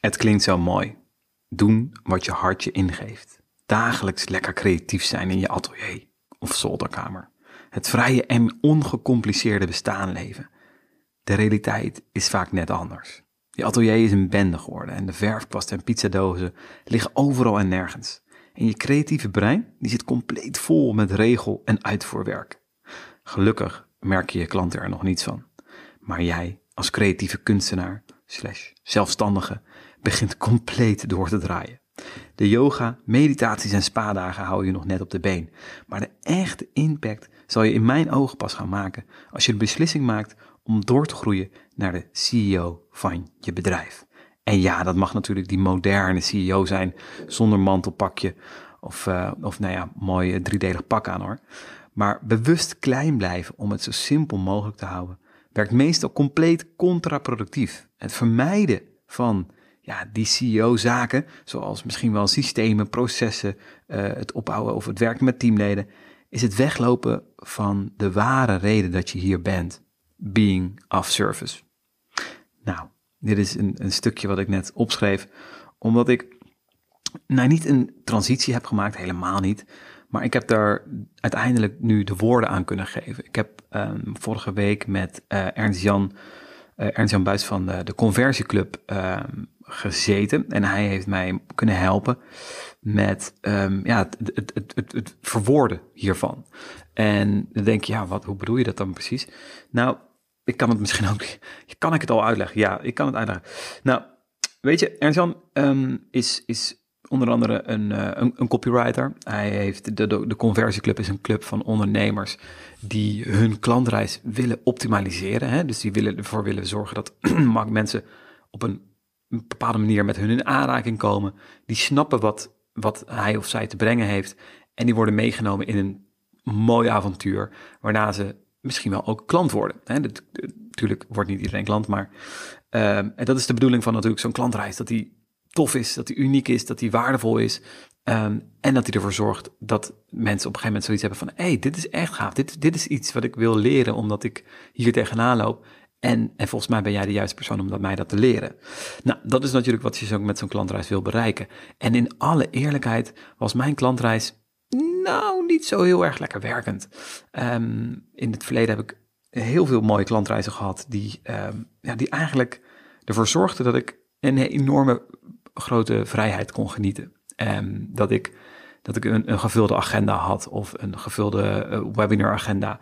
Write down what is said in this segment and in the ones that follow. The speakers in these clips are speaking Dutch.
Het klinkt zo mooi. Doen wat je hart je ingeeft. Dagelijks lekker creatief zijn in je atelier of zolderkamer. Het vrije en ongecompliceerde bestaan leven. De realiteit is vaak net anders. Je atelier is een bende geworden en de verfkwast en pizzadozen liggen overal en nergens. En je creatieve brein die zit compleet vol met regel- en uitvoerwerk. Gelukkig merk je je klanten er nog niets van. Maar jij, als creatieve kunstenaar, slash zelfstandige, begint compleet door te draaien. De yoga, meditaties en spa-dagen houden je nog net op de been. Maar de echte impact zal je in mijn ogen pas gaan maken als je de beslissing maakt om door te groeien naar de CEO van je bedrijf. En ja, dat mag natuurlijk die moderne CEO zijn, zonder mantelpakje of, uh, of nou ja, mooi driedelig pak aan hoor. Maar bewust klein blijven om het zo simpel mogelijk te houden, werkt meestal compleet contraproductief. Het vermijden van ja, die CEO-zaken, zoals misschien wel systemen, processen, uh, het opbouwen of het werken met teamleden, is het weglopen van de ware reden dat je hier bent. Being of service. Nou, dit is een, stukje wat ik net opschreef, omdat ik nou niet een transitie heb gemaakt, helemaal niet. Maar ik heb daar uiteindelijk nu de woorden aan kunnen geven. Ik heb um, vorige week met uh, Ernst-Jan uh, Ernst-Jan Buis van de, de Conversieclub uh, gezeten. En hij heeft mij kunnen helpen met um, ja, het, het, het, het, verwoorden hiervan. En dan denk je, ja, wat, hoe bedoel je dat dan precies? Nou, ik kan het misschien ook. Kan ik het al uitleggen? Ja, ik kan het uitleggen. Nou, weet je, Ernst-Jan um, is, is onder andere een, uh, een, copywriter. Hij heeft de, de, de Conversieclub is een club van ondernemers die hun klantreis willen optimaliseren. Hè? Dus die willen ervoor willen zorgen dat mensen op een, een bepaalde manier met hun in aanraking komen. Die snappen wat, wat hij of zij te brengen heeft. En die worden meegenomen in een mooi avontuur. Waarna ze misschien wel ook klant worden. Hè? Dat, natuurlijk wordt niet iedereen klant, maar uh, en dat is de bedoeling van natuurlijk zo'n klantreis. Dat die tof is, dat hij uniek is, dat hij waardevol is. Um, en dat hij ervoor zorgt dat mensen op een gegeven moment zoiets hebben van... hé, hey, dit is echt gaaf, dit, dit is iets wat ik wil leren omdat ik hier tegenaan loop. En, en volgens mij ben jij de juiste persoon om dat mij dat te leren. Nou, dat is natuurlijk wat je zo met zo'n klantreis wil bereiken. En in alle eerlijkheid was mijn klantreis nou niet zo heel erg lekker werkend. Um, in het verleden heb ik heel veel mooie klantreizen gehad die, um, ja, die eigenlijk ervoor zorgden dat ik een enorme grote vrijheid kon genieten. En dat ik, dat ik een, een gevulde agenda had of een gevulde uh, webinaragenda.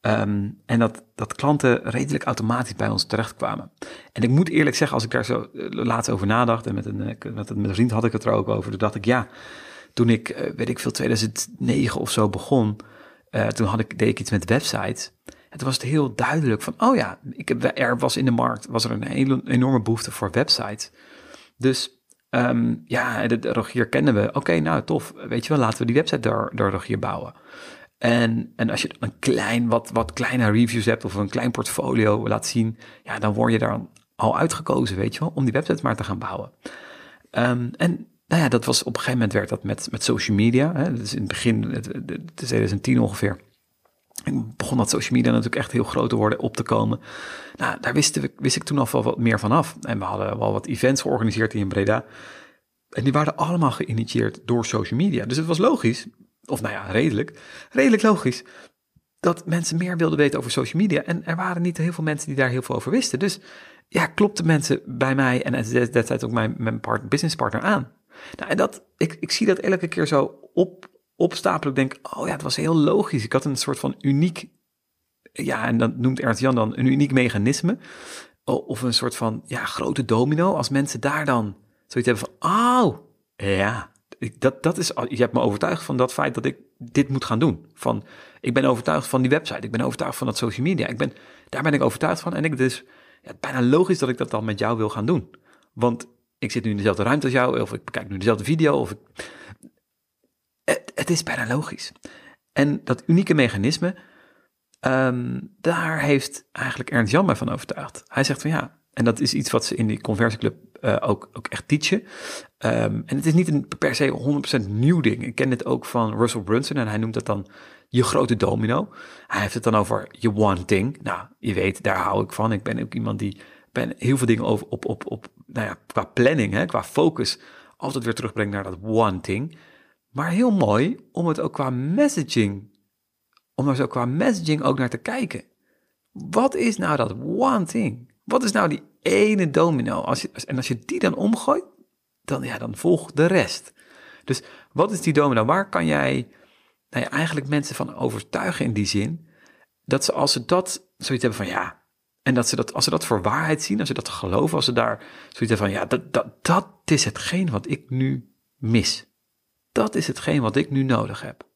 Um, en dat, dat klanten redelijk automatisch bij ons terechtkwamen. En ik moet eerlijk zeggen, als ik daar zo uh, laatst over nadacht en met een, met, een vriend had ik het er ook over, toen dacht ik ja, toen ik, weet ik veel, 2009 of zo begon, toen had ik, deed ik iets met websites. Het was het heel duidelijk van, oh ja, ik er was in de markt, was er een hele, enorme behoefte voor websites. Dus Um, ja, de, Rogier kennen we. Oké, nou tof. Weet je wel, laten we die website door, door Rogier bouwen. En, en als je een klein, wat, wat kleine reviews hebt of een klein portfolio laat zien, ja, dan word je daar al uitgekozen, weet je wel, om die website maar te gaan bouwen. Um, en nou ja, dat was op een gegeven moment werd dat met, met social media. Hè, in het begin, het, het is 2010 ongeveer. Begon dat social media natuurlijk echt heel groot te worden, op te komen. Nou, daar wist, wist ik toen al wel wat meer van af. En we hadden wel wat events georganiseerd in Breda. En die waren allemaal geïnitieerd door social media. Dus het was logisch, of nou ja, redelijk, redelijk logisch, dat mensen meer wilden weten over social media. En er waren niet heel veel mensen die daar heel veel over wisten. Dus ja, klopten mensen bij mij en destijds ook mijn, mijn part, businesspartner aan. Nou, en dat, ik, ik zie dat elke keer zo op, opstapelen. Ik denk, oh ja, het was heel logisch. Ik had een soort van uniek, ja, en dan noemt Ernst Jan dan een uniek mechanisme. Of een soort van, ja, grote domino. Als mensen daar dan zoiets hebben van, oh, ja, dat, dat is, je hebt me overtuigd van dat feit dat ik dit moet gaan doen. Van, ik ben overtuigd van die website, ik ben overtuigd van dat social media. Ik ben, daar ben ik overtuigd van en ik dus, bijna logisch dat ik dat dan met jou wil gaan doen. Want ik zit nu in dezelfde ruimte als jou, of ik bekijk nu dezelfde video, of ik, is bijna logisch. En dat unieke mechanisme, um, daar heeft eigenlijk Ernst Jan mij van overtuigd. Hij zegt van ja, en dat is iets wat ze in die conversieclub uh, ook, ook echt teachen. Um, en het is niet een per se 100% nieuw ding. Ik ken dit ook van Russell Brunson en hij noemt dat dan je grote domino. Hij heeft het dan over je one thing. Nou, je weet, daar hou ik van. Ik ben ook iemand die ben heel veel dingen over, op, op, op, nou ja, qua planning, hè, qua focus, altijd weer terugbrengen naar dat one thing. Maar heel mooi om het ook qua messaging, om er zo qua messaging ook naar te kijken. Wat is nou dat one thing? Wat is nou die ene domino? Als je, en als je die dan omgooit, dan, ja, dan volgt de rest. Dus wat is die domino? Waar kan jij nou eigenlijk mensen van overtuigen in die zin? Dat ze als ze dat zoiets hebben van ja, en dat ze dat, als ze dat voor waarheid zien, als ze dat geloven, als ze daar zoiets hebben van ja, dat, dat, dat is hetgeen wat ik nu mis. Dat is hetgeen wat ik nu nodig heb.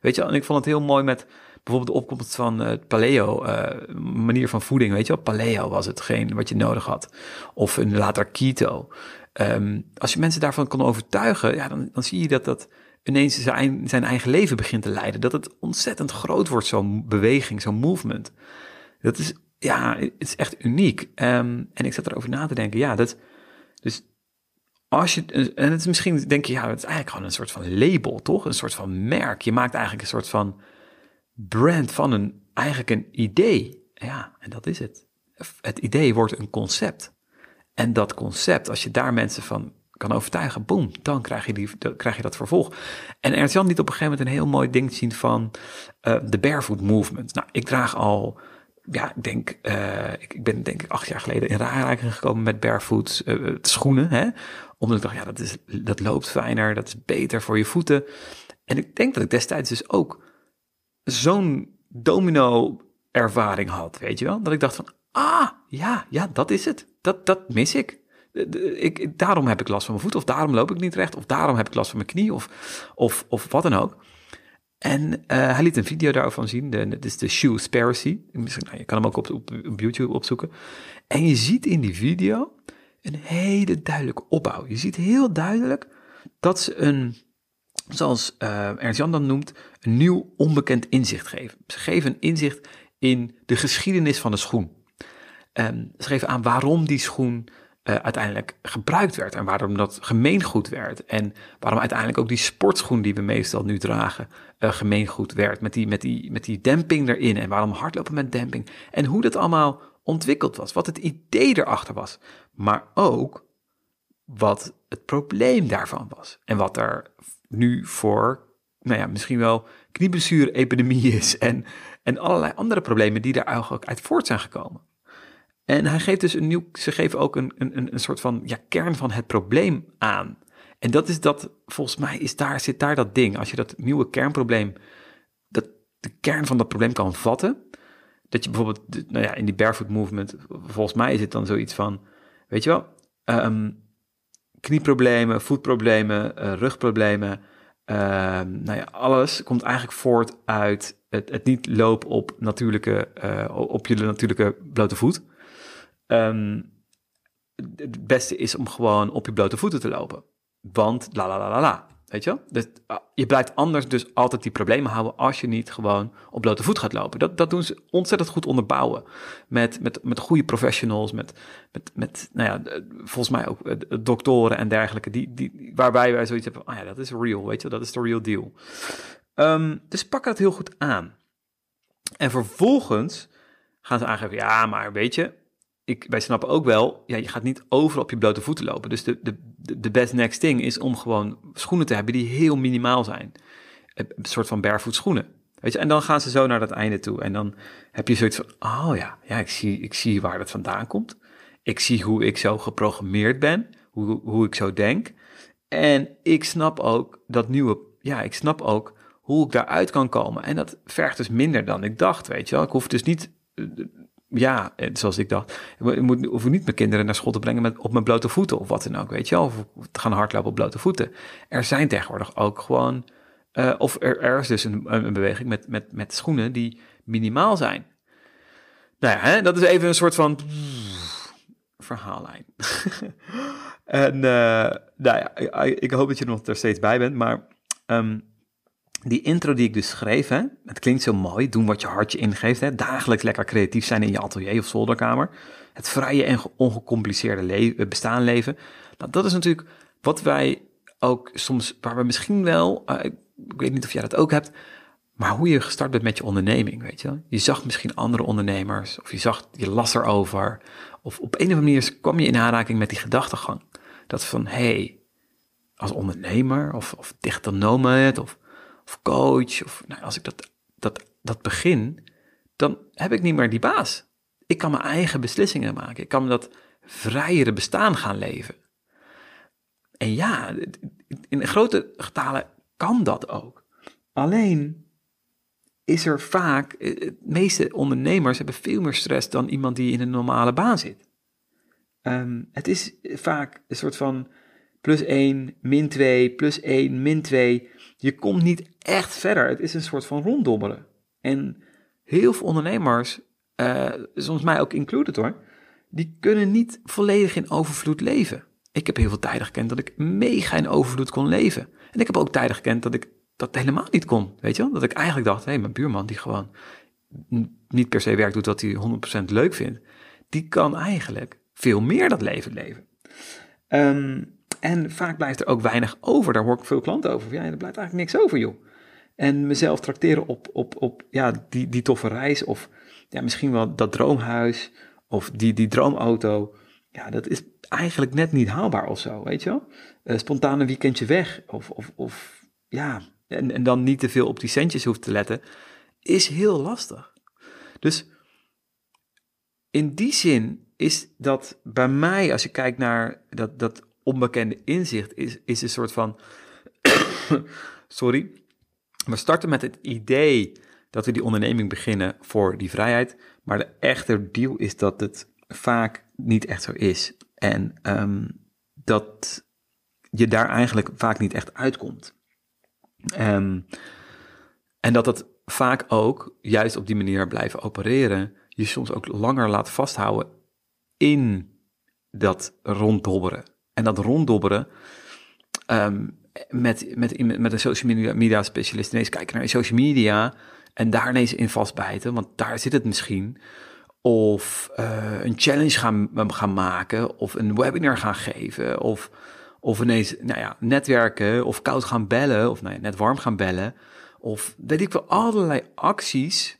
Weet je, en ik vond het heel mooi met bijvoorbeeld de opkomst van het paleo, uh, manier van voeding, weet je wel. Paleo was hetgeen wat je nodig had. Of een later keto. Um, als je mensen daarvan kon overtuigen, ja, dan, dan zie je dat dat ineens zijn, zijn eigen leven begint te leiden. Dat het ontzettend groot wordt, zo'n beweging, zo'n movement. Dat is, ja, het is echt uniek. Um, en ik zat erover na te denken, ja, dat, dus als je, en het is misschien, denk je, ja, het is eigenlijk gewoon een soort van label, toch? Een soort van merk. Je maakt eigenlijk een soort van brand van een, eigenlijk een idee. Ja, en dat is het. Het idee wordt een concept. En dat concept, als je daar mensen van kan overtuigen, boom, dan krijg je, die, krijg je dat vervolg. En Ernst Jan liet op een gegeven moment een heel mooi ding zien van uh, de barefoot movement. Nou, ik draag al, ja, ik denk, uh, ik, ben denk ik acht jaar geleden in aanraking gekomen met barefoot uh, schoenen, hè. Omdat ik dacht, ja, dat, is, dat loopt fijner, dat is beter voor je voeten. En ik denk dat ik destijds dus ook zo'n domino ervaring had, weet je wel. Dat ik dacht van, ah, ja, ja, dat is het. Dat, dat mis ik. ik. Daarom heb ik last van mijn voet, of daarom loop ik niet recht, of daarom heb ik last van mijn knie, of, of, of wat dan ook. En uh, hij liet een video daarvan zien, dat is de Shoe Sparacy. Misschien, nou, je kan hem ook op, YouTube opzoeken. En je ziet in die video een hele duidelijke opbouw. Je ziet heel duidelijk dat ze een, zoals uh, Ernst Jan dan noemt, een nieuw onbekend inzicht geven. Ze geven een inzicht in de geschiedenis van de schoen. Um, ze geven aan waarom die schoen uh, uiteindelijk gebruikt werd en waarom dat gemeengoed werd. En waarom uiteindelijk ook die sportschoen die we meestal nu dragen uh, gemeengoed werd. Met die, met, die, met die demping erin en waarom hardlopen met demping. En hoe dat allemaal ontwikkeld was, wat het idee erachter was. Maar ook wat het probleem daarvan was. En wat er nu voor, nou ja, misschien wel knieblessure-epidemie is. En, en allerlei andere problemen die daar eigenlijk uit voort zijn gekomen. En hij geeft dus een nieuw, ze geven ook een, een, een soort van ja, kern van het probleem aan. En dat is dat, volgens mij is daar, zit daar dat ding. Als je dat nieuwe kernprobleem, dat, de kern van dat probleem kan vatten. Dat je bijvoorbeeld, nou ja, in die barefoot movement, volgens mij is het dan zoiets van, weet je wel, um, knieproblemen, voetproblemen, uh, rugproblemen. Uh, nou ja, alles komt eigenlijk voort uit het, het niet lopen op, natuurlijke, uh, op je natuurlijke blote voet. Um, het beste is om gewoon op je blote voeten te lopen. Want la la la la la. Weet je Dus, uh, je blijft anders dus altijd die problemen houden als je niet gewoon op blote voet gaat lopen. Dat, dat doen ze ontzettend goed onderbouwen. Met, met, met goede professionals, met, met, met nou ja, volgens mij ook uh, doktoren en dergelijke. Die, die, waarbij wij zoiets hebben ah ja, dat is real, weet je dat is de real deal. Um, dus pakken dat heel goed aan. En vervolgens gaan ze aangeven, ja, maar weet je, ik, wij snappen ook wel, ja, je gaat niet overal op je blote voeten lopen. Dus de, de, de best next thing is om gewoon schoenen te hebben die heel minimaal zijn. Een soort van barefoot schoenen. Weet je, en dan gaan ze zo naar dat einde toe. En dan heb je zoiets van, oh ja, ja ik, zie, ik zie waar dat vandaan komt. Ik zie hoe ik zo geprogrammeerd ben, hoe, hoe ik zo denk. En ik snap ook dat nieuwe, ja, ik snap ook hoe ik daaruit kan komen. En dat vergt dus minder dan ik dacht, weet je wel. Ik hoef dus niet ja, zoals ik dacht, ik moet, hoef niet mijn kinderen naar school te brengen met, op mijn blote voeten of wat dan ook, weet je wel. Of te gaan hardlopen op blote voeten. Er zijn tegenwoordig ook gewoon, uh, of er, is dus een, een, beweging met, met, met schoenen die minimaal zijn. Nou ja, hè, dat is even een soort van verhaallijn. en uh, nou ja, ik, hoop dat je er nog er steeds bij bent, maar um, die intro die ik dus schreef, hè, het klinkt zo mooi, doen wat je hartje ingeeft, hè, dagelijks lekker creatief zijn in je atelier of zolderkamer, het vrije en ongecompliceerde le eh, bestaan leven. Nou, dat is natuurlijk wat wij ook soms, waar we misschien wel, uh, ik weet niet of jij dat ook hebt, maar hoe je gestart bent met je onderneming, weet je Je zag misschien andere ondernemers, of je zag, je las erover, of op een of andere manier kwam je in aanraking met die gedachtegang. Dat van, hé, hey, als ondernemer, of, of nomad, of, of coach, of nou, als ik dat, dat, dat begin, dan heb ik niet meer die baas. Ik kan mijn eigen beslissingen maken. Ik kan dat vrijere bestaan gaan leven. En ja, in grote getalen kan dat ook. Alleen is er vaak, eh, de meeste ondernemers hebben veel meer stress dan iemand die in een normale baan zit. Ehm, het is vaak een soort van plus 1, min 2, plus 1, min 2. Je komt niet echt verder. Het is een soort van ronddobbelen. En heel veel ondernemers, uh, soms mij ook included hoor, die kunnen niet volledig in overvloed leven. Ik heb heel veel tijden gekend dat ik mega in overvloed kon leven. En ik heb ook tijden gekend dat ik dat helemaal niet kon. Weet je? Dat ik eigenlijk dacht, hé, hey, mijn buurman die gewoon niet per se werk doet wat hij 100% leuk vindt, die kan eigenlijk veel meer dat leven leven. Um, en vaak blijft er ook weinig over. Daar hoor ik veel klanten over. Ja, er blijft eigenlijk niks over, joh. En mezelf tracteren op, op, op ja, die, die toffe reis. Of ja, misschien wel dat droomhuis. Of die, die droomauto. Ja, dat is eigenlijk net niet haalbaar of zo, weet je wel. Uh, spontaan een weekendje weg. Of, of, of ja, en, en dan niet te veel op die centjes hoeft te letten. Is heel lastig. Dus in die zin is dat bij mij, als je kijkt naar dat, dat onbekende inzicht, is, is een soort van. sorry. We starten met het idee dat we die onderneming beginnen voor die vrijheid. Maar de echte deal is dat het vaak niet echt zo is. En um, dat je daar eigenlijk vaak niet echt uitkomt. Um, en dat het vaak ook, juist op die manier blijven opereren, je soms ook langer laat vasthouden in dat ronddobberen. En dat ronddobberen um, met, met, met een social media, media specialist ineens kijken naar social media en daar ineens in vastbijten, want daar zit het misschien. Of uh, een challenge gaan, gaan maken, of een webinar gaan geven, of, of ineens nou ja, netwerken, of koud gaan bellen, of nou net warm gaan bellen. Of weet ik wel, allerlei acties,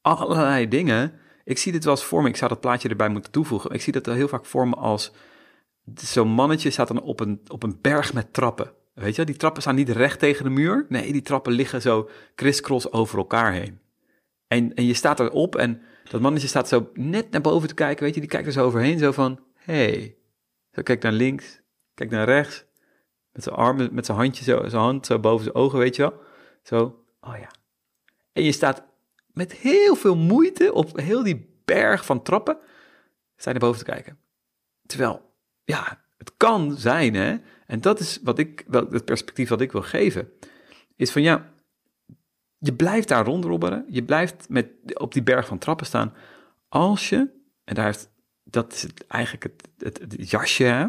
allerlei dingen. Ik zie dit wel eens voor me, ik zou dat plaatje erbij moeten toevoegen. Ik zie dat heel vaak voor me als zo'n mannetje staat dan op een, op een berg met trappen. Weet je, die trappen staan niet recht tegen de muur. Nee, die trappen liggen zo crisscross over elkaar heen. En, en je staat erop en dat mannetje staat zo net naar boven te kijken. Weet je, die kijkt er zo overheen, zo van: hey. Zo kijkt naar links, kijkt naar rechts. Met zijn armen, met zijn handje zo, zijn hand zo boven zijn ogen, weet je wel. Zo, oh ja. En je staat met heel veel moeite op heel die berg van trappen. Je naar boven te kijken. Terwijl ja, het kan zijn, hè. En dat is wat ik, wel, het perspectief wat ik wil geven. Is van ja, je blijft daar rondrobberen. Je blijft met, op die berg van trappen staan. Als je, en daar heeft, dat is eigenlijk het, het, jasje, hè.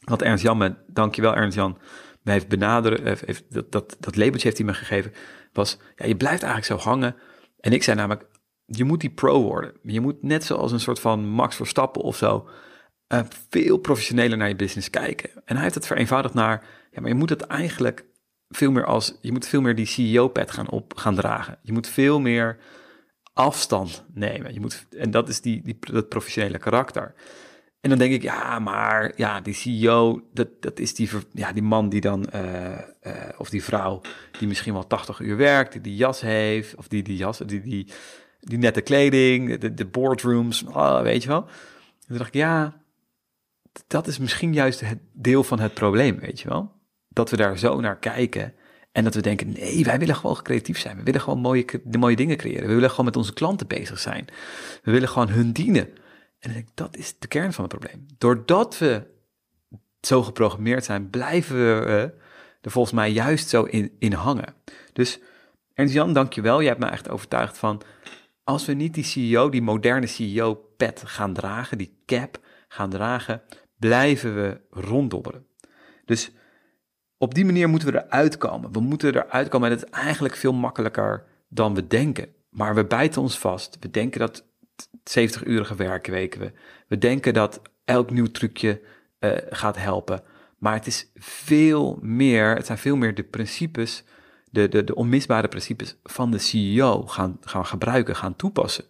Wat Ernst Jan, me, dankjewel Ernst Jan, me heeft benaderen, heeft, dat, dat, dat labeltje heeft hij me gegeven, was, ja, je blijft eigenlijk zo hangen. En ik zei namelijk, je moet die pro worden. Je moet net zoals een soort van Max Verstappen of zo, uh, veel professioneler naar je business kijken. En hij heeft het vereenvoudigd naar, ja, maar je moet het eigenlijk veel meer als, je moet veel meer die CEO-pet gaan op gaan dragen. Je moet veel meer afstand nemen. Je moet, en dat is die, die, dat professionele karakter. En dan denk ik, ja, maar ja, die CEO, dat, dat is die, ja, die man die dan, uh, uh, of die vrouw, die misschien wel 80 uur werkt, die die jas heeft, of die, die jas, die, die, die nette kleding, de, de boardrooms, oh, weet je wel. En toen dacht ik, ja, dat is misschien juist het deel van het probleem, weet je wel? Dat we daar zo naar kijken en dat we denken, nee, wij willen gewoon creatief zijn. We willen gewoon mooie, de mooie dingen creëren. We willen gewoon met onze klanten bezig zijn. We willen gewoon hun dienen. En dat is de kern van het probleem. Doordat we zo geprogrammeerd zijn, blijven we er volgens mij juist zo in, in hangen. Dus Ernst-Jan, dankjewel. Jij hebt me echt overtuigd van, als we niet die CEO, die moderne CEO-pet gaan dragen, die cap gaan dragen, blijven we ronddobberen. Dus op die manier moeten we eruit komen. We moeten eruit komen en het is eigenlijk veel makkelijker dan we denken. Maar we bijten ons vast. We denken dat 70-urige werkweken we. We denken dat elk nieuw trucje uh, gaat helpen. Maar het is veel meer, het zijn veel meer de principes de, de, de onmisbare principes van de CEO gaan, gaan gebruiken, gaan toepassen.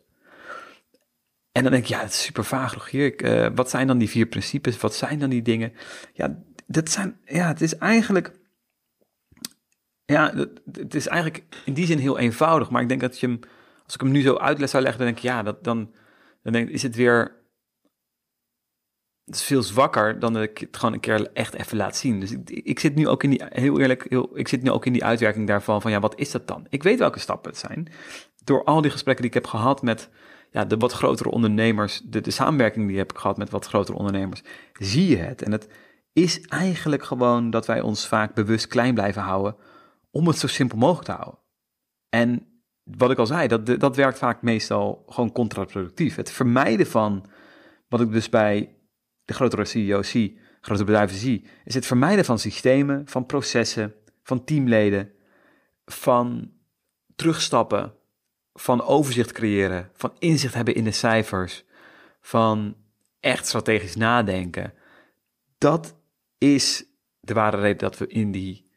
En dan denk ik, ja, het is super vaag, hier. Uh, wat zijn dan die vier principes? Wat zijn dan die dingen? Ja, dat zijn, ja, het is eigenlijk, ja, het is eigenlijk in die zin heel eenvoudig. Maar ik denk dat je hem, als ik hem nu zo uitleg zou leggen, dan denk ik, ja, dat, dan, dan is het weer het is veel zwakker dan dat ik het gewoon een keer echt even laat zien. Dus ik, ik, zit nu ook in die, heel eerlijk, heel, ik zit nu ook in die uitwerking daarvan van, ja, wat is dat dan? Ik weet welke stappen het zijn. Door al die gesprekken die ik heb gehad met ja, de wat grotere ondernemers, de, de samenwerking die heb ik gehad met wat grotere ondernemers, zie je het. En het is eigenlijk gewoon dat wij ons vaak bewust klein blijven houden om het zo simpel mogelijk te houden. En wat ik al zei, dat, dat werkt vaak meestal gewoon contraproductief. Het vermijden van, wat ik dus bij de grotere CEO's zie, grote bedrijven zie, is het vermijden van systemen, van processen, van teamleden, van terugstappen, van overzicht creëren, van inzicht hebben in de cijfers, van echt strategisch nadenken. Dat is de ware reden dat we in die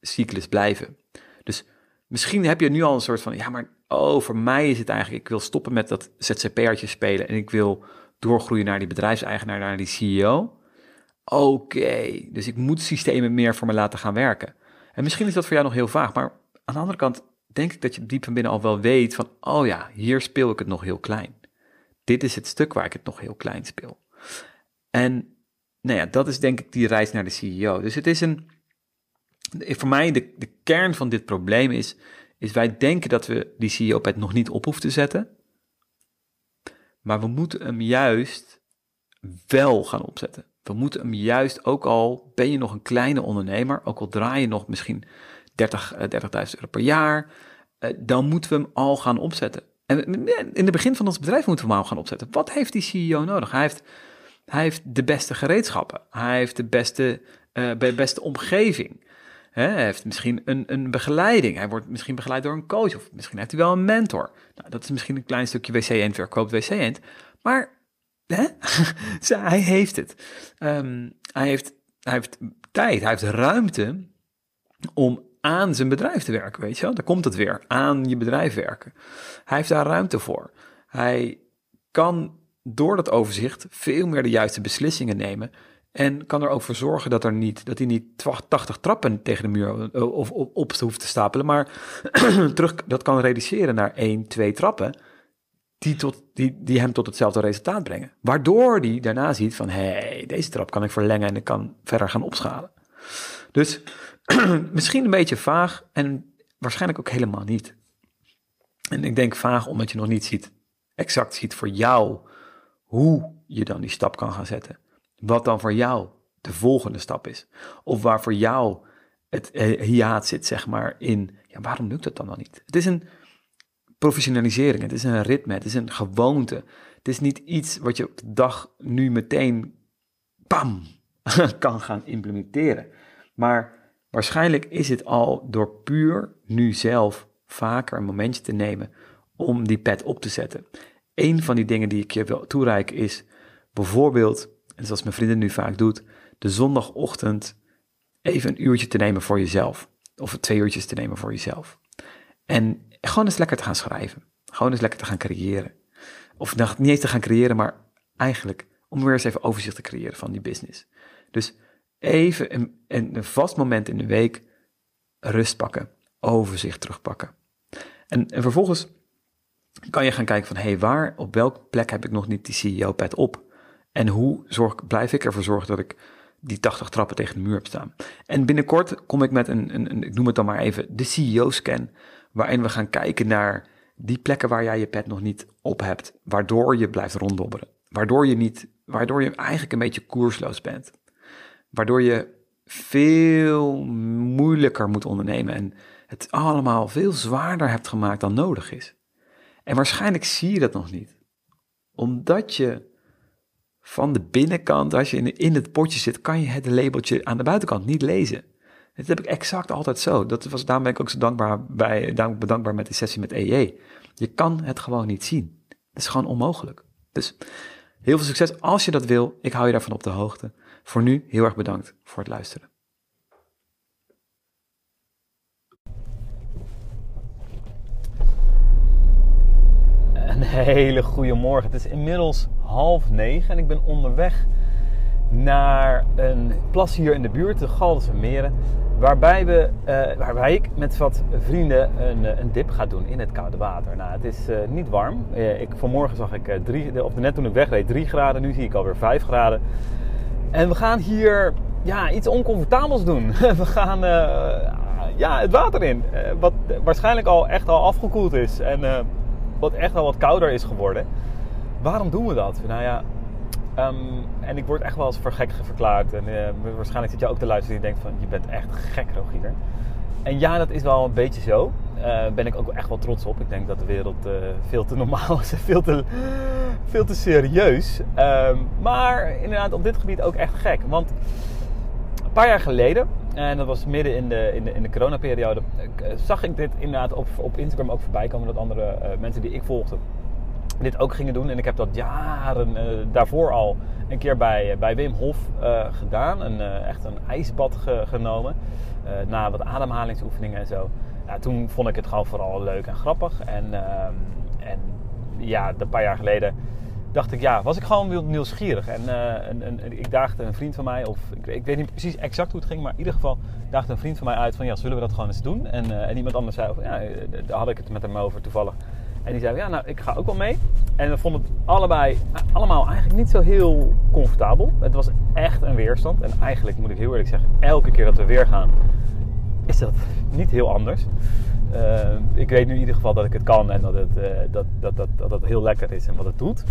cyclus blijven. Dus misschien heb je nu al een soort van, ja, maar oh, voor mij is het eigenlijk, ik wil stoppen met dat ZZP'ertje spelen en ik wil doorgroeien naar die bedrijfseigenaar, naar die CEO. Oké, dus ik moet systemen meer voor me laten gaan werken. En misschien is dat voor jou nog heel vaag, maar aan de andere kant denk ik dat je diep van binnen al wel weet van, oh ja, hier speel ik het nog heel klein. Dit is het stuk waar ik het nog heel klein speel. En nou ja, dat is denk ik die reis naar de CEO. Dus het is een, voor mij de, de kern van dit probleem is, is wij denken dat we die CEO-pet nog niet op hoeven te zetten. Maar we moeten hem juist wel gaan opzetten. We moeten hem juist, ook al ben je nog een kleine ondernemer, ook al draai je nog misschien 30, 30.000 eh, euro per jaar, eh, dan moeten we hem al gaan opzetten. En in het begin van ons bedrijf moeten we hem al gaan opzetten. Wat heeft die CEO nodig? Hij heeft, hij heeft de beste gereedschappen. Hij heeft de beste, uh, beste omgeving. hij heeft misschien een, een begeleiding. Hij wordt misschien begeleid door een coach. Of misschien heeft hij wel een mentor. Nou, dat is misschien een klein stukje wc-eend verkoopt wc-eend. Maar hij heeft het. Um, hij, heeft, hij heeft tijd, hij heeft ruimte om aan zijn bedrijf te werken, weet je wel. Daar komt het weer, aan je bedrijf werken. Hij heeft daar ruimte voor. Hij kan door dat overzicht veel meer de juiste beslissingen nemen en kan er ook voor zorgen dat, er niet, dat hij niet 80 trappen tegen de muur eh, of op, op hoeft te stapelen, maar terug, dat kan reduceren naar 1, 2 trappen die, tot, die, die hem tot hetzelfde resultaat brengen. Waardoor hij daarna ziet van, hé, hey, deze trap kan ik verlengen en ik kan verder gaan opschalen. Dus misschien een beetje vaag en waarschijnlijk ook helemaal niet. En ik denk vaag omdat je nog niet ziet, exact ziet voor jou hoe je dan die stap kan gaan zetten. Wat dan voor jou de volgende stap is. Of waar voor jou het eh, hiaat zit, zeg maar, in, ja, waarom lukt het dan nog niet? Het is een professionalisering, het is een ritme, het is een gewoonte. Het is niet iets wat je op de dag nu meteen, bam, kan gaan implementeren. Maar Waarschijnlijk is het al door puur nu zelf vaker een momentje te nemen om die pet op te zetten. Een van die dingen die ik je wil toereiken is bijvoorbeeld, zoals mijn vriendin nu vaak doet, de zondagochtend even een uurtje te nemen voor jezelf. Of twee uurtjes te nemen voor jezelf. En gewoon eens lekker te gaan schrijven. Gewoon eens lekker te gaan creëren. Of niet eens te gaan creëren, maar eigenlijk om weer eens even overzicht te creëren van die business. Dus even een, een vast moment in de week rust pakken, overzicht terugpakken. En, en vervolgens kan je gaan kijken van, hé, hey, waar, op welke plek heb ik nog niet die CEO-pad op? En hoe zorg, blijf ik ervoor zorgen dat ik die 80 trappen tegen de muur heb staan? En binnenkort kom ik met een, een, ik noem het dan maar even, de CEO-scan, waarin we gaan kijken naar die plekken waar jij je pad nog niet op hebt, waardoor je blijft ronddobberen. Waardoor je, niet, waardoor je eigenlijk een beetje koersloos bent waardoor je veel moeilijker moet ondernemen en het allemaal veel zwaarder hebt gemaakt dan nodig is. En waarschijnlijk zie je dat nog niet, omdat je van de binnenkant, als je in, het potje zit, kan je het labeltje aan de buitenkant niet lezen. Dat heb ik exact altijd zo. Dat was, daarom ben ik ook zo dankbaar, bij, bedankbaar met die sessie met EE. Je kan het gewoon niet zien. Dat is gewoon onmogelijk. Dus heel veel succes als je dat wil. Ik hou je daarvan op de hoogte. Voor nu heel erg bedankt voor het luisteren. Een hele goede morgen. Het is inmiddels half negen en ik ben onderweg naar een plas hier in de buurt, de Galderse Meren. Waarbij, we, eh, waarbij ik met wat vrienden een, eh, een, dip ga doen in het koude water. Nou, het is eh, niet warm. Ik, vanmorgen zag ik, op de net toen ik wegreed, 3 graden. Nu zie ik alweer 5 graden. En we gaan hier ja, iets oncomfortabels doen. we gaan ja, het water in. wat waarschijnlijk al echt al afgekoeld is. En wat echt al wat kouder is geworden. Waarom doen we dat? Nou ja, um, en ik word echt wel eens voor gek verklaard. En waarschijnlijk zit je ook te luisteren die denkt van, je bent echt gek Rogier. En ja, dat is wel een beetje zo. Uh, ben ik ook echt wel trots op. Ik denk dat de wereld uh, veel te normaal is en veel te, veel te serieus. Um, maar inderdaad op dit gebied ook echt gek. Want een paar jaar geleden, en dat was midden in de, in de, in de coronaperiode, zag ik dit inderdaad op, op Instagram ook voorbij komen. Dat andere mensen die ik volgde dit ook gingen doen. En ik heb dat jaren daarvoor al een keer bij, eh, bij Wim Hof gedaan. Een, echt een ijsbad ge, genomen. na wat ademhalingsoefeningen en zo. Ja, toen vond ik het gewoon vooral leuk en grappig. En, ehm, en ja, een paar jaar geleden dacht ik, ja, was ik gewoon nieuwsgierig. En, en ik daagde een vriend van mij, of ik, ik, weet niet precies exact hoe het ging, maar in ieder geval daagde een vriend van mij uit van, ja, zullen we dat gewoon eens doen? En, en iemand anders zei, ja, daar had ik het met hem over toevallig. En die zei, ja, nou, ik ga ook wel mee. En we vonden het allebei, nou, allemaal eigenlijk niet zo heel comfortabel. Het was echt een weerstand. En eigenlijk moet ik heel eerlijk zeggen, elke keer dat we weer gaan, is dat niet heel anders. Uh, ik weet nu in ieder geval dat ik het kan en dat het, uh, dat, dat, dat, dat heel lekker is en wat het doet.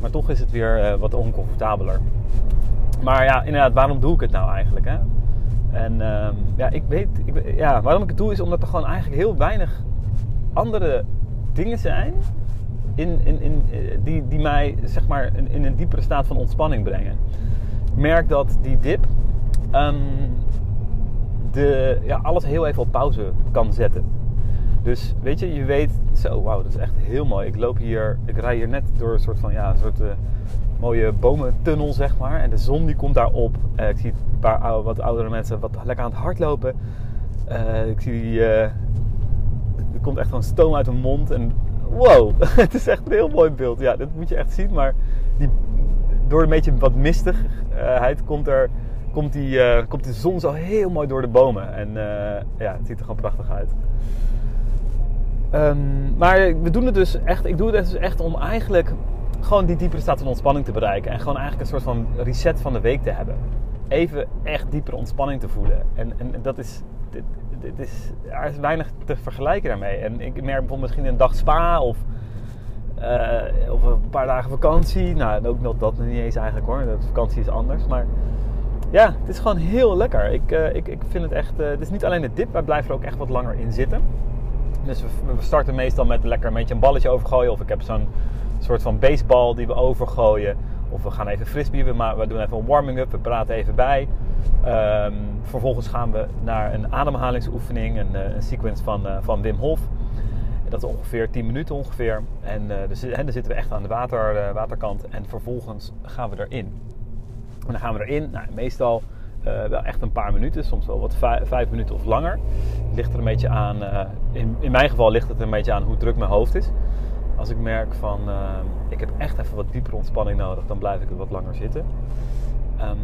Maar toch is het weer uh, wat oncomfortabeler. Maar ja, inderdaad, waarom doe ik het nou eigenlijk? Hè? En ehm, ja, ik weet, ik, ja, waarom ik het doe is omdat er gewoon eigenlijk heel weinig andere dingen zijn in, in, in, eh, die, die mij zeg maar in, een diepere staat van ontspanning brengen. Ik merk dat die dip um, de, ja, alles heel even op pauze kan zetten. Dus weet je, je weet, zo wauw, dat is echt heel mooi. Ik loop hier, ik rij hier net door een soort van, ja, een soort uh, mooie bomentunnel, zeg maar. En de zon die komt daarop. Uh, ik zie een paar wat oudere mensen wat lekker aan het hardlopen. Uh, ik zie die, er komt echt gewoon stoom uit hun mond. En wow, het is echt een heel mooi beeld. Ja, dat moet je echt zien. Maar die, door een beetje wat mistigheid komt, er, komt, die, uh, komt de zon zo heel mooi door de bomen. En uh, ja, het ziet er gewoon prachtig uit. Um, maar we doen het dus echt, ik doe het dus echt om eigenlijk gewoon die diepere staat van ontspanning te bereiken. En gewoon eigenlijk een soort van reset van de week te hebben. Even echt diepere ontspanning te voelen. En, en dat is, dit is, er is weinig te vergelijken daarmee. En ik merk bijvoorbeeld misschien een dag spa of, uh, of een paar dagen vakantie. Nou, ook nog dat niet eens eigenlijk hoor. Vakantie is anders. Maar ja, het is gewoon heel lekker. Ik, uh, ik, ik vind het echt. Uh, het is niet alleen de dip, wij blijven er ook echt wat langer in zitten. Dus we, we starten meestal met lekker een beetje een balletje overgooien. Of ik heb zo'n soort van baseball die we overgooien. Of we gaan even frisbee, we, we doen even een warming-up, we praten even bij. Um, vervolgens gaan we naar een ademhalingsoefening, een, eh, een sequence van, van Wim Hof. Dat is ongeveer 10 minuten ongeveer. En dus, dan zitten we echt aan de water, waterkant. En vervolgens gaan we erin. Dan gaan we erin, nou, meestal wel echt een paar minuten, soms wel wat vijf, minuten of langer. Ligt er een beetje aan, in, in mijn geval ligt het een beetje aan hoe druk mijn hoofd is. Als ik merk van ik heb echt even wat diepere ontspanning nodig, dan blijf ik er wat langer zitten. Um,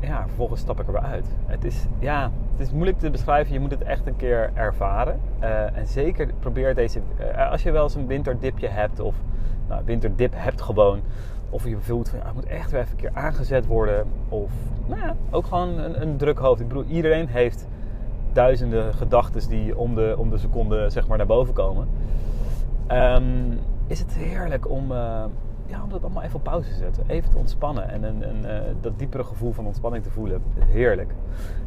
ja, vervolgens stap ik er weer uit. Het is, ja, het is moeilijk te beschrijven. Je moet het echt een keer ervaren. En zeker probeer deze... Als je wel eens een winterdipje hebt of nou, winterdip hebt gewoon... Of je voelt van, het moet echt weer even een keer aangezet worden. Of nou ja, ook gewoon een, een druk hoofd. Ik bedoel, iedereen heeft duizenden gedachten die om de, om de seconde zeg maar naar boven komen. Um, is het heerlijk om, uh, ja, om dat allemaal even op pauze te zetten. Even te ontspannen en een, een, uh, dat diepere gevoel van ontspanning te voelen. Heerlijk.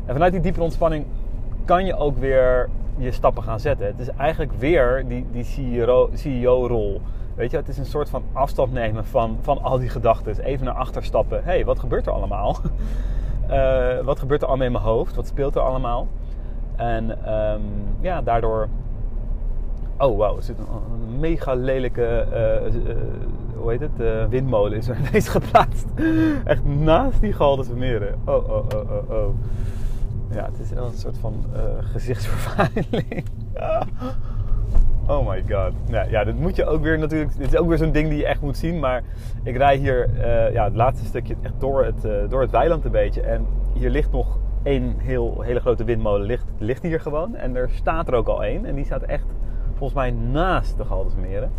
En vanuit die diepere ontspanning kan je ook weer je stappen gaan zetten. Het is eigenlijk weer die, die CEO-rol. Weet je, het is een soort van afstand nemen van, van al die gedachten. Even naar achter stappen. Hé, hey, wat gebeurt er allemaal? uh, wat gebeurt er allemaal in mijn hoofd? Wat speelt er allemaal? En um, ja, daardoor Oh wauw, er zit een, mega lelijke, uh, uh, hoe heet het, windmolen is er ineens geplaatst. Echt naast die Galdense meren. Oh, oh, oh, oh, oh. Ja, het is een soort van gezichtsvervuiling. Oh my god. Ja, ja, dit moet je ook weer natuurlijk. Dit is ook weer zo'n ding die je echt moet zien. Maar ik rij hier uh, ja, het laatste stukje echt door het, uh, door het weiland een beetje. En hier ligt nog één heel, hele grote windmolen. Ligt, ligt hier gewoon. En er staat er ook al één. En die staat echt volgens mij naast de Galdesmeren.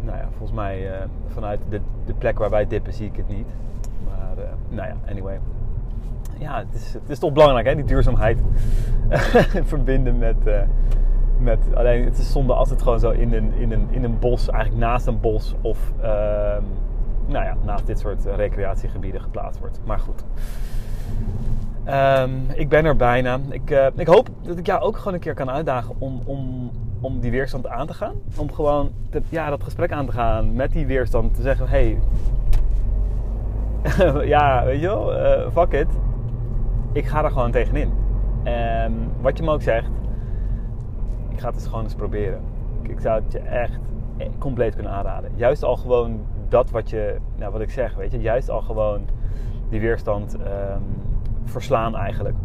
Nou ja, volgens mij uh, vanuit de, de plek waar wij dippen zie ik het niet. Maar nou ja, anyway ja, het is, het is toch belangrijk, hè, die duurzaamheid. Verbinden met, met. Alleen het is zonde als het gewoon zo in een, in een, in een bos, eigenlijk naast een bos of uh, nou ja, naast dit soort recreatiegebieden geplaatst wordt. Maar goed. Um, ik ben er bijna. Ik, uh, ik hoop dat ik jou ook gewoon een keer kan uitdagen om, om, om die weerstand aan te gaan. Om gewoon te, ja, dat gesprek aan te gaan met die weerstand. Te zeggen: hey, ja, weet je wel, uh, fuck it ik ga er gewoon tegenin. En wat je me ook zegt, ga het gewoon eens proberen. Ik zou het je echt compleet kunnen aanraden. Juist al gewoon dat wat je, nou wat ik zeg, weet je, juist al gewoon die weerstand um, verslaan eigenlijk.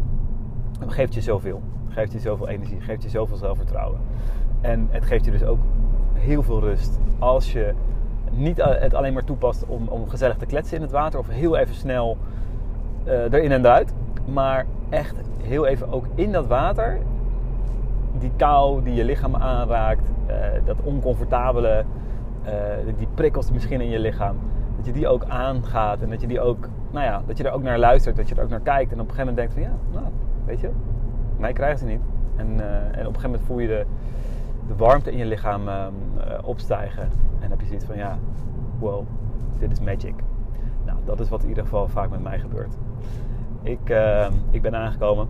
Geeft je zoveel. Geeft je zoveel energie, geeft je zoveel zelfvertrouwen. En het geeft je dus ook heel veel rust als je niet het alleen maar toepast om, om gezellig te kletsen in het water of heel even snel uh, erin en eruit. Maar echt heel even ook in dat water, die kou die je lichaam aanraakt, uh, dat oncomfortabele, uh, die prikkels misschien in je lichaam, dat je die ook aangaat en dat je die ook, nou ja, dat je er ook naar luistert, dat je er ook naar kijkt en op een gegeven moment denkt van ja, nou, weet je, mij krijgen ze niet. En, uh, en op een gegeven moment voel je de, de warmte in je lichaam um, opstijgen en heb je zoiets van ja, wow, dit is magic. Nou, dat is wat in ieder geval vaak met mij gebeurt. Ik, uh, ik ben aangekomen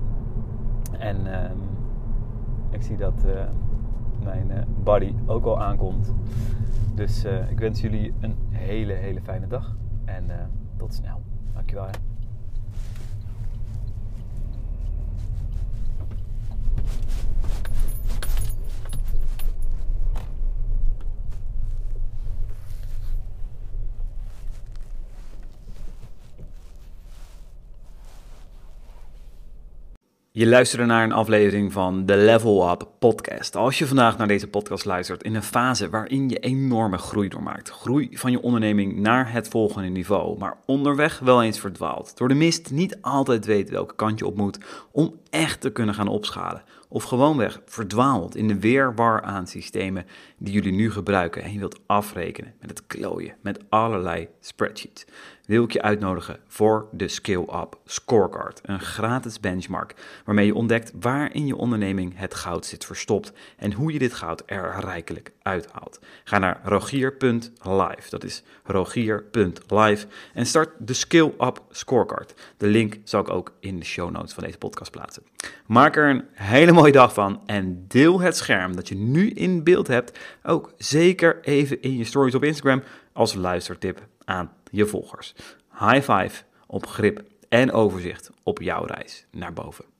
en uh, ik zie dat uh, mijn uh, buddy ook al aankomt. Dus uh, ik wens jullie een hele, hele fijne dag en tot snel. Dankjewel. Je luisterde naar een aflevering van de Level Up podcast. Als je vandaag naar deze podcast luistert in een fase waarin je enorme groei doormaakt. Groei van je onderneming naar het volgende niveau, maar onderweg wel eens verdwaalt. Door de mist niet altijd weet welke kant je op moet om echt te kunnen gaan opschalen. Of gewoonweg verdwaald in de weerwar aan systemen die jullie nu gebruiken en je wilt afrekenen met het klooien met allerlei spreadsheets wil ik je uitnodigen voor de Skill Up Scorecard. Een gratis benchmark waarmee je ontdekt waar in je onderneming het goud zit verstopt en hoe je dit goud er rijkelijk uithaalt. Ga naar rogier.live, dat is rogier.live en start de Skill Up Scorecard. De link zal ik ook in de show notes van deze podcast plaatsen. Maak er een hele mooie dag van en deel het scherm dat je nu in beeld hebt ook zeker even in je stories op Instagram als luistertip aan je volgers. High five op grip en overzicht op jouw reis naar boven.